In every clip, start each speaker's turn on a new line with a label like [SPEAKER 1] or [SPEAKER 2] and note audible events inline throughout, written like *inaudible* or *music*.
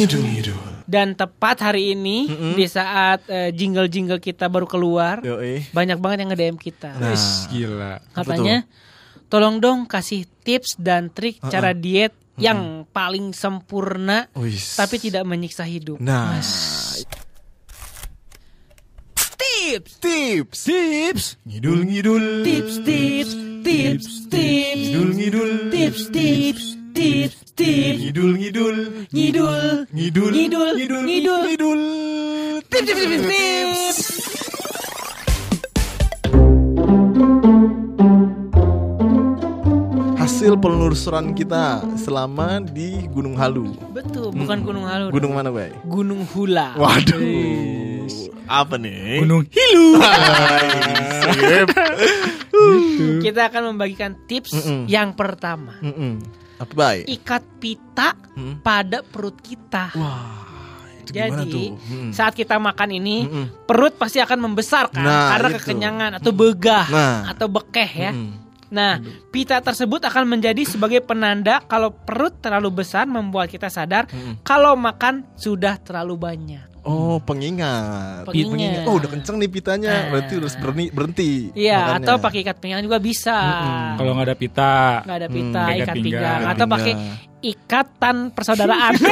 [SPEAKER 1] Ngidul ngidul.
[SPEAKER 2] Dan tepat hari ini di saat eh, jingle-jingle kita baru keluar,
[SPEAKER 1] Yoi.
[SPEAKER 2] banyak banget yang nge-DM kita.
[SPEAKER 1] Nah,
[SPEAKER 3] Wis, gila.
[SPEAKER 2] Katanya, tolong dong kasih tips dan trik cara diet yang paling sempurna
[SPEAKER 1] Wis.
[SPEAKER 2] tapi tidak menyiksa hidup.
[SPEAKER 1] Nah,
[SPEAKER 2] Tips,
[SPEAKER 1] tips, tips, ngidul ngidul,
[SPEAKER 2] tips, tips, tips, tips,
[SPEAKER 1] ngidul ngidul,
[SPEAKER 2] tips, tips, tips, tips,
[SPEAKER 1] ngidul ngidul,
[SPEAKER 2] ngidul,
[SPEAKER 1] ngidul,
[SPEAKER 2] Ngidul,
[SPEAKER 1] ngidul,
[SPEAKER 2] ngidul.
[SPEAKER 1] ngidul.
[SPEAKER 2] tips, tips, tips, tips.
[SPEAKER 1] Hasil penelusuran kita selama di Gunung Halu.
[SPEAKER 2] Betul, bukan Gunung Halu.
[SPEAKER 1] Gunung mana, Bay?
[SPEAKER 2] Gunung Hula.
[SPEAKER 1] Waduh. Apa nih?
[SPEAKER 3] Gunung Hilu. *laughs*
[SPEAKER 1] Sip.
[SPEAKER 2] Kita akan membagikan tips
[SPEAKER 1] Mm-mm.
[SPEAKER 2] yang pertama.
[SPEAKER 1] Mm-mm. Apa, Bay?
[SPEAKER 2] Ikat pita
[SPEAKER 1] Mm.
[SPEAKER 2] pada perut kita.
[SPEAKER 1] Wah,
[SPEAKER 2] Jadi
[SPEAKER 1] tuh? Mm.
[SPEAKER 2] saat kita makan ini
[SPEAKER 1] Mm-mm.
[SPEAKER 2] perut pasti akan membesar kan
[SPEAKER 1] Nah,
[SPEAKER 2] karena
[SPEAKER 1] itu.
[SPEAKER 2] kekenyangan atau begah
[SPEAKER 1] Nah.
[SPEAKER 2] atau bekeh ya.
[SPEAKER 1] Mm.
[SPEAKER 2] Nah, pita tersebut akan menjadi sebagai penanda kalau perut terlalu besar membuat kita sadar
[SPEAKER 1] Mm-mm.
[SPEAKER 2] kalau makan sudah terlalu banyak.
[SPEAKER 1] Oh, pengingat.
[SPEAKER 2] Pengingat.
[SPEAKER 1] Oh, udah kenceng nih pitanya.
[SPEAKER 2] Ah.
[SPEAKER 1] Berarti harus berhenti. berhenti
[SPEAKER 2] Iya, atau pakai ikat pinggang juga bisa.
[SPEAKER 3] Kalau nggak ada pita.
[SPEAKER 2] nggak ada
[SPEAKER 1] Hmm,
[SPEAKER 2] pita,
[SPEAKER 3] ikat
[SPEAKER 2] ikat
[SPEAKER 3] pinggang.
[SPEAKER 2] pinggang, atau pakai ikatan persaudaraan. *laughs*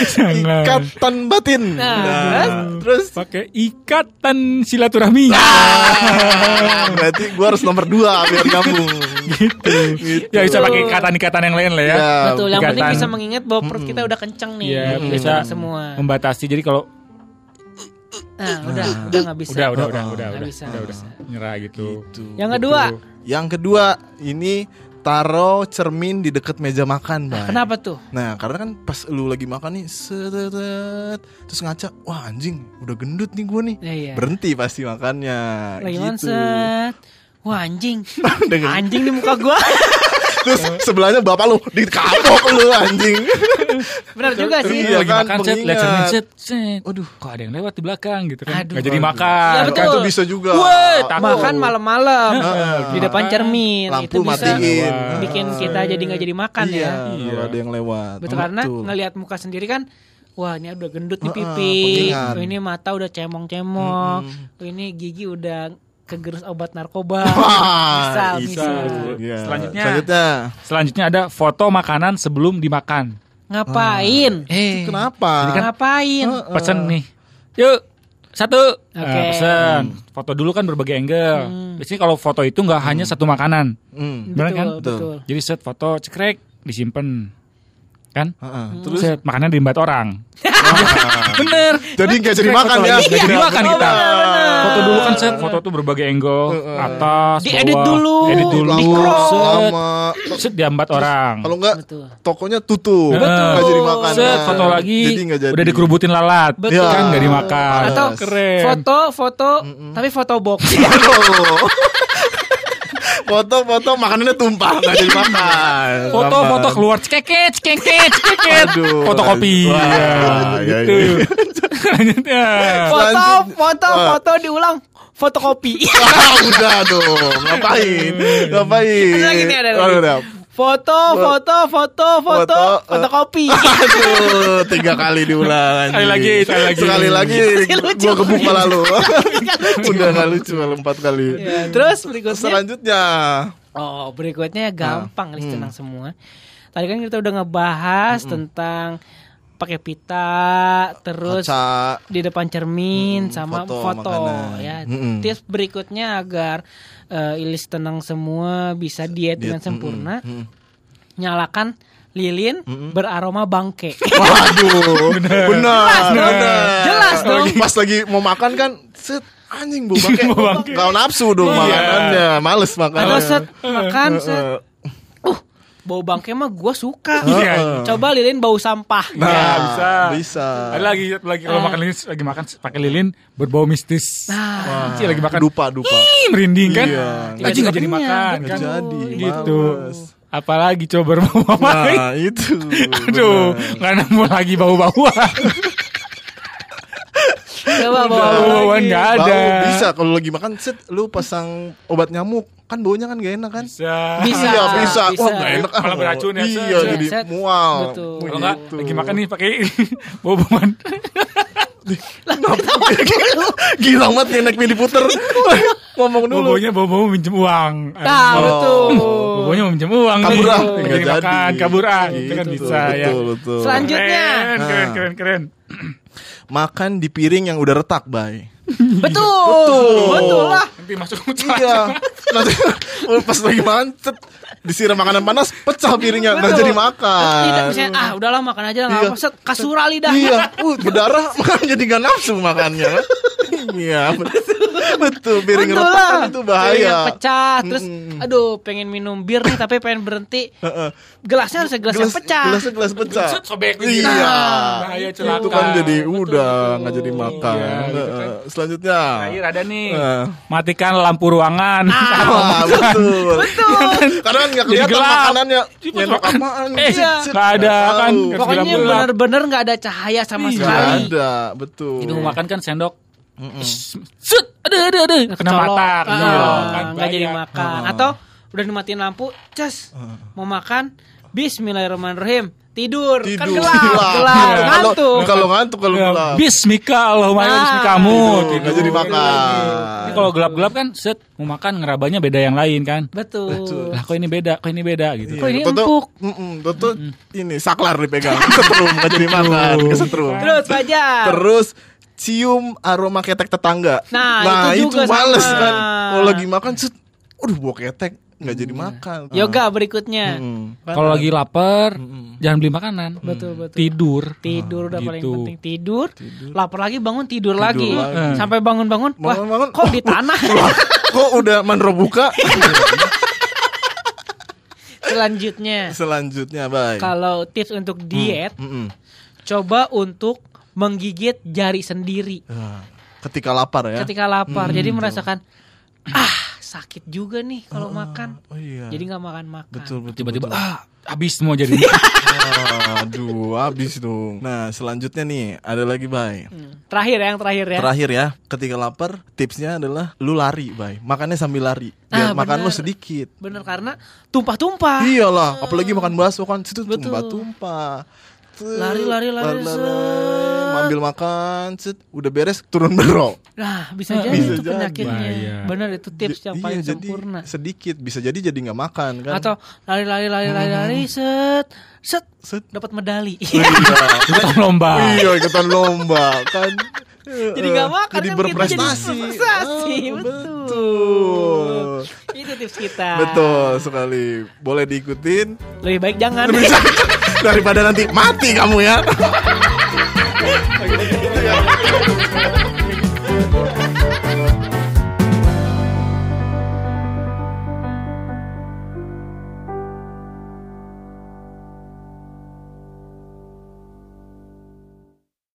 [SPEAKER 1] Ikatan batin.
[SPEAKER 2] Nah,
[SPEAKER 1] terus
[SPEAKER 3] Pakai ikatan silaturahmi.
[SPEAKER 1] Ah, *laughs* berarti gua harus nomor dua biar nyambung.
[SPEAKER 3] Gitu.
[SPEAKER 1] Gitu.
[SPEAKER 3] Ya bisa pakai ikatan-ikatan yang lain lah ya.
[SPEAKER 1] Ya,
[SPEAKER 2] Betul, yang penting bisa mengingat bahwa perut kita udah kenceng nih.
[SPEAKER 3] Iya,
[SPEAKER 2] Biar
[SPEAKER 3] bisa
[SPEAKER 2] semua.
[SPEAKER 3] Membatasi. Jadi kalau
[SPEAKER 2] Nah, udah, udah nggak bisa.
[SPEAKER 3] udah udah udah
[SPEAKER 1] Oh,
[SPEAKER 3] udah udah,
[SPEAKER 2] bisa,
[SPEAKER 3] udah, udah. nyerah gitu.
[SPEAKER 1] Gitu.
[SPEAKER 2] Yang kedua,
[SPEAKER 1] Yang kedua, ini taruh cermin di dekat meja makan, Bang.
[SPEAKER 2] kenapa tuh?
[SPEAKER 1] Nah, karena kan pas lu lagi makan nih, setet, terus ngaca, wah anjing, udah gendut nih gua nih.
[SPEAKER 2] Ya, iya.
[SPEAKER 1] Berhenti pasti makannya.
[SPEAKER 2] Lagi
[SPEAKER 1] gitu.
[SPEAKER 2] manset. Wah anjing, *laughs*
[SPEAKER 1] Dengan-
[SPEAKER 2] anjing di muka gua. *laughs*
[SPEAKER 1] Terus sebelahnya bapak lu dikapok lu anjing. *laughs*
[SPEAKER 2] Benar juga sih.
[SPEAKER 1] Iya
[SPEAKER 3] lagi
[SPEAKER 1] kan,
[SPEAKER 3] makan set, lihat set, set.
[SPEAKER 1] Aduh.
[SPEAKER 3] Kok ada yang lewat di belakang gitu kan?
[SPEAKER 2] Aduh.
[SPEAKER 3] Gak jadi makan.
[SPEAKER 2] Ya, betul.
[SPEAKER 1] Kan itu bisa juga.
[SPEAKER 3] Woi, takut.
[SPEAKER 2] Makan malam-malam di depan cermin
[SPEAKER 1] Lampu
[SPEAKER 2] itu bisa
[SPEAKER 1] matiin.
[SPEAKER 2] bikin kita jadi nggak jadi makan
[SPEAKER 1] iya,
[SPEAKER 2] ya.
[SPEAKER 3] Iya.
[SPEAKER 1] ada yang lewat.
[SPEAKER 2] Betul karena ngelihat muka sendiri kan Wah ini udah gendut nih
[SPEAKER 1] Heeh,
[SPEAKER 2] pipi. Oh, Ini mata udah cemong-cemong Oh, Ini gigi udah kegerus obat narkoba
[SPEAKER 1] Wah,
[SPEAKER 2] Misal,
[SPEAKER 1] itu.
[SPEAKER 2] misal
[SPEAKER 1] Iya.
[SPEAKER 3] Selanjutnya.
[SPEAKER 1] Selanjutnya.
[SPEAKER 3] Selanjutnya ada foto makanan sebelum dimakan.
[SPEAKER 2] Ngapain?
[SPEAKER 3] Eh,
[SPEAKER 1] Kenapa?
[SPEAKER 2] Ngapain?
[SPEAKER 1] Heeh.
[SPEAKER 3] pesen nih. Yuk, satu.
[SPEAKER 2] Oke.
[SPEAKER 3] Nah, pesen. Foto dulu kan berbagai angle. Biasanya kalau foto itu nggak hanya satu makanan.
[SPEAKER 1] Hmm.
[SPEAKER 3] Bener kan?
[SPEAKER 2] Betul, betul.
[SPEAKER 3] Jadi set foto cekrek disimpan. Kan?
[SPEAKER 1] Heeh.
[SPEAKER 3] Terus set makanan diembat orang. *laughs* Bener.
[SPEAKER 1] Jadi nggak jadi makan
[SPEAKER 3] foto
[SPEAKER 1] ya?
[SPEAKER 3] nggak jadi makan
[SPEAKER 2] Oh,
[SPEAKER 3] kita.
[SPEAKER 2] bener-bener.
[SPEAKER 3] Foto dulu kan set foto tuh berbagai angle, atas,
[SPEAKER 2] Diedit
[SPEAKER 3] bawah,
[SPEAKER 2] dulu.
[SPEAKER 3] edit dulu, set,
[SPEAKER 1] lama.
[SPEAKER 3] set diambat orang.
[SPEAKER 1] Kalau enggak
[SPEAKER 2] Betul.
[SPEAKER 1] tokonya tutup.
[SPEAKER 3] Betul.
[SPEAKER 1] Nggak jadi makan.
[SPEAKER 3] Set foto lagi,
[SPEAKER 1] Jadi nggak jadi.
[SPEAKER 3] udah dikerubutin lalat,
[SPEAKER 2] Betul.
[SPEAKER 3] kan nggak dimakan.
[SPEAKER 2] Atau
[SPEAKER 3] keren.
[SPEAKER 2] foto foto tapi foto box. *laughs*
[SPEAKER 1] Foto-foto makanannya tumpah nggak jadi makan.
[SPEAKER 3] Foto-foto keluar cekeket, cekeket, cekeket.
[SPEAKER 1] Wah,
[SPEAKER 3] Ya,
[SPEAKER 1] iya,
[SPEAKER 3] gitu.
[SPEAKER 1] iya.
[SPEAKER 3] Selanjutnya.
[SPEAKER 2] foto foto foto diulang fotokopi.
[SPEAKER 1] Ah, *laughs* udah dong. Ngapain? Ngapain?
[SPEAKER 2] Ada lagi nih, ada lagi.
[SPEAKER 1] Oh,
[SPEAKER 2] Foto foto foto foto
[SPEAKER 1] Foto, eh.
[SPEAKER 2] fotokopi. *laughs*
[SPEAKER 1] Aduh, tiga kali diulang.
[SPEAKER 3] Sekali lagi, sekali lagi.
[SPEAKER 1] Sekali lagi, gua gebuk malah lu. *laughs* Udah gak lucu malah empat kali.
[SPEAKER 2] Ya, terus berikutnya
[SPEAKER 1] Selanjutnya.
[SPEAKER 2] Oh, berikutnya gampang
[SPEAKER 1] Hmm.
[SPEAKER 2] nih tenang semua. Tadi kan kita udah ngebahas tentang pakai pita, terus
[SPEAKER 1] Kaca.
[SPEAKER 2] di depan cermin
[SPEAKER 1] Mm,
[SPEAKER 2] sama
[SPEAKER 1] foto
[SPEAKER 2] foto,
[SPEAKER 1] makanan.
[SPEAKER 2] ya.
[SPEAKER 1] Mm-mm.
[SPEAKER 2] Tips berikutnya agar eh, Ilis tenang semua bisa diet, dengan
[SPEAKER 1] Diet,
[SPEAKER 2] sempurna,
[SPEAKER 1] mm-mm, mm.
[SPEAKER 2] Nyalakan lilin beraroma bangke.
[SPEAKER 1] Waduh, benar, benar,
[SPEAKER 2] dong. Jelas dong.
[SPEAKER 1] Pas lagi mau makan kan, set anjing bau bangke,
[SPEAKER 3] Bau bangke.
[SPEAKER 1] Gak nafsu dong
[SPEAKER 3] Iya.
[SPEAKER 1] makanannya, males makan.
[SPEAKER 2] Atau set makan set, uh bau bangke mah gua suka.
[SPEAKER 3] Iya.
[SPEAKER 2] Coba lilin bau sampah.
[SPEAKER 1] Nah,
[SPEAKER 3] Ya, bisa.
[SPEAKER 1] bisa.
[SPEAKER 3] Ada lagi, lagi kalau makan lilin, lagi makan pakai lilin berbau mistis.
[SPEAKER 2] Nah,
[SPEAKER 3] Cih, lagi makan
[SPEAKER 1] Dupa, dupa.
[SPEAKER 3] Ih, merinding kan?
[SPEAKER 1] Iya.
[SPEAKER 3] Nggak jadi makan
[SPEAKER 2] betul.
[SPEAKER 3] kan?
[SPEAKER 1] Nggak jadi,
[SPEAKER 3] Gitu.
[SPEAKER 1] males.
[SPEAKER 3] Apalagi coba berbau apa?
[SPEAKER 1] Nah, itu.
[SPEAKER 3] Aduh, nggak nemu lagi bau-bauan.
[SPEAKER 2] coba
[SPEAKER 3] Bau-bauan nggak ada.
[SPEAKER 1] Bau bisa kalau lagi makan set lu pasang obat nyamuk. kan baunya kan gak enak kan?
[SPEAKER 3] Bisa.
[SPEAKER 2] Bisa.
[SPEAKER 1] Iya bisa.
[SPEAKER 2] bisa.
[SPEAKER 1] Wah gak enak. ah.
[SPEAKER 3] Malah beracun ya,
[SPEAKER 1] Iya
[SPEAKER 3] set,
[SPEAKER 1] jadi
[SPEAKER 2] set.
[SPEAKER 1] mual.
[SPEAKER 2] Betul.
[SPEAKER 3] Kalau enggak
[SPEAKER 1] Begitu.
[SPEAKER 3] lagi makan nih pakai *laughs* boboman.
[SPEAKER 1] Gila banget yang naik mini puter. *laughs* Ngomong dulu.
[SPEAKER 3] Bobonya bobo minjem uang.
[SPEAKER 2] Nah,
[SPEAKER 1] Oh.
[SPEAKER 2] betul.
[SPEAKER 3] Bobonya mau minjem uang.
[SPEAKER 1] Kabur ah.
[SPEAKER 3] Jadi
[SPEAKER 1] Nggak jadi.
[SPEAKER 3] makan, kabur ah. Itu kan
[SPEAKER 1] Gitu,
[SPEAKER 3] bisa ya.
[SPEAKER 1] Betul betul.
[SPEAKER 2] Selanjutnya.
[SPEAKER 3] Keren, keren,
[SPEAKER 1] Nah.
[SPEAKER 3] keren, keren.
[SPEAKER 1] Makan di piring yang udah retak, bay.
[SPEAKER 2] Betul. Betul lah.
[SPEAKER 3] Nanti masuk
[SPEAKER 1] Iya. Nanti pas lagi makan, cet, disiram makanan panas, pecah piringnya, nggak
[SPEAKER 2] Betul.
[SPEAKER 1] jadi makan.
[SPEAKER 2] Tidak misalnya ah udahlah makan aja lah nggak
[SPEAKER 1] Iya.
[SPEAKER 2] apa set kasura lidah.
[SPEAKER 1] Iya, *laughs* uh, berdarah makanya *laughs* jadi gak nafsu makannya. Iya, betul. betul. Piring
[SPEAKER 2] Betul
[SPEAKER 1] retak
[SPEAKER 2] lah.
[SPEAKER 1] itu
[SPEAKER 2] Piring
[SPEAKER 1] bahaya.
[SPEAKER 2] pecah terus aduh pengen minum bir nih tapi pengen berhenti.
[SPEAKER 1] Heeh.
[SPEAKER 2] Gelasnya harus gelas, yang pecah.
[SPEAKER 1] Gelasnya gelas pecah.
[SPEAKER 3] Sobek lagi.
[SPEAKER 1] Iya.
[SPEAKER 3] Bahaya
[SPEAKER 1] itu
[SPEAKER 3] celaka.
[SPEAKER 1] kan jadi udah nggak jadi makan.
[SPEAKER 3] Iya, gitu kan.
[SPEAKER 1] Heeh. Selanjutnya.
[SPEAKER 3] Terakhir ada nih.
[SPEAKER 1] Nah.
[SPEAKER 3] Matikan lampu ruangan. *laughs*
[SPEAKER 1] Wah, betul.
[SPEAKER 2] Betul.
[SPEAKER 1] Karena kan nggak kelihatan makanannya.
[SPEAKER 3] Makan.
[SPEAKER 1] apaan?
[SPEAKER 3] Eh, nggak ada kan.
[SPEAKER 2] Pokoknya
[SPEAKER 3] Gelap.
[SPEAKER 2] bener-bener nggak ada cahaya sama
[SPEAKER 3] Iya.
[SPEAKER 1] Nggak
[SPEAKER 2] sekali.
[SPEAKER 1] ada, betul.
[SPEAKER 3] Mau makan kan sendok. Set, ada ada ada. Kena mata.
[SPEAKER 2] Ah,
[SPEAKER 3] Iya, kan
[SPEAKER 2] nggak jadi makan. Atau udah dimatiin lampu, cas mau makan, Bismillahirrahmanirrahim, tidur, kan
[SPEAKER 1] Tidur.
[SPEAKER 2] gelap,
[SPEAKER 1] Gelap.
[SPEAKER 2] gelap,
[SPEAKER 1] Iya. Kalau-
[SPEAKER 2] ngantuk.
[SPEAKER 1] Kalau ngantuk kalau
[SPEAKER 3] Ya,
[SPEAKER 1] gelap.
[SPEAKER 3] Bismika Allahumma
[SPEAKER 2] Ah,
[SPEAKER 3] bismikamu.
[SPEAKER 1] Tidur, nggak jadi makan.
[SPEAKER 3] Ini kalau gelap-gelap kan set mau makan ngerabanya beda yang lain kan.
[SPEAKER 2] Betul.
[SPEAKER 3] Lah kok ini beda, kok ini beda gitu.
[SPEAKER 2] Kok ini
[SPEAKER 1] Toto-
[SPEAKER 2] empuk?
[SPEAKER 1] Mm-mm, Toto ini saklar dipegang, *laughs* kesetrum nggak jadi makan, kesetrum.
[SPEAKER 2] Terus Fajar.
[SPEAKER 1] Terus cium aroma ketek tetangga.
[SPEAKER 2] Nah, itu juga
[SPEAKER 1] males
[SPEAKER 2] sama.
[SPEAKER 1] kan. Kalau lagi makan, set, udah bawa ketek nggak jadi makan.
[SPEAKER 2] Yoga berikutnya.
[SPEAKER 1] Mm.
[SPEAKER 3] Kalau lagi lapar, jangan beli makanan.
[SPEAKER 2] Betul, betul.
[SPEAKER 3] Tidur.
[SPEAKER 2] Tidur udah paling
[SPEAKER 3] Gitu.
[SPEAKER 2] penting tidur. Lapar lagi bangun tidur, lagi.
[SPEAKER 1] lagi.
[SPEAKER 2] Sampai bangun-bangun, wah,
[SPEAKER 1] Bangun-bangun,
[SPEAKER 2] kok
[SPEAKER 1] oh.
[SPEAKER 2] di tanah. *laughs*
[SPEAKER 1] Wah, kok udah mandro buka? *laughs*
[SPEAKER 2] Selanjutnya,
[SPEAKER 1] Selanjutnya, bye.
[SPEAKER 2] kalau tips untuk diet,
[SPEAKER 1] Mm-mm.
[SPEAKER 2] coba untuk menggigit jari sendiri
[SPEAKER 1] Ah, Ketika lapar ya.
[SPEAKER 2] ketika lapar. Jadi merasakan ah sakit juga nih kalau makan.
[SPEAKER 1] Oh iya.
[SPEAKER 2] Jadi nggak makan-makan.
[SPEAKER 1] betul betul.
[SPEAKER 3] Tiba-tiba
[SPEAKER 1] betul.
[SPEAKER 3] ah habis semua jadi. *laughs*
[SPEAKER 1] Aduh, habis dong. Nah, selanjutnya nih ada lagi, Bay.
[SPEAKER 2] Hmm. Terakhir ya, yang terakhir ya.
[SPEAKER 1] Terakhir ya, ketika lapar, tipsnya adalah lu lari, Bay. Makannya sambil lari. Biar
[SPEAKER 2] Ah,
[SPEAKER 1] makan lu
[SPEAKER 2] bener.
[SPEAKER 1] sedikit.
[SPEAKER 2] Bener karena tumpah-tumpah.
[SPEAKER 1] Iyalah, apalagi makan bakso kan situ
[SPEAKER 2] Betul.
[SPEAKER 1] tumpah-tumpah.
[SPEAKER 2] Lari, lari, lari, set.
[SPEAKER 1] Ambil makan, set, udah beres turun berok.
[SPEAKER 2] Nah, bisa jadi
[SPEAKER 1] Bisa
[SPEAKER 2] itu
[SPEAKER 1] jadi.
[SPEAKER 2] penyakitnya.
[SPEAKER 3] Bahaya.
[SPEAKER 2] Bener itu tips yang
[SPEAKER 1] Iya,
[SPEAKER 2] paling
[SPEAKER 1] jadi
[SPEAKER 2] sempurna.
[SPEAKER 1] Sedikit, bisa jadi jadi nggak makan kan.
[SPEAKER 2] Atau lari-lari lari-lari lari set set
[SPEAKER 1] set.
[SPEAKER 2] dapat medali.
[SPEAKER 1] Iya.
[SPEAKER 3] Ikutan lomba.
[SPEAKER 1] iya, ikutan lomba kan. *laughs*
[SPEAKER 2] Jadi nggak makan
[SPEAKER 1] Jadi
[SPEAKER 2] kan
[SPEAKER 1] berprestasi.
[SPEAKER 2] jadi berprestasi,
[SPEAKER 1] Ah,
[SPEAKER 2] betul.
[SPEAKER 1] betul.
[SPEAKER 2] itu tips kita.
[SPEAKER 1] Betul sekali. Boleh diikutin.
[SPEAKER 2] Lebih baik jangan. *laughs*
[SPEAKER 1] Daripada nanti mati kamu ya. *laughs*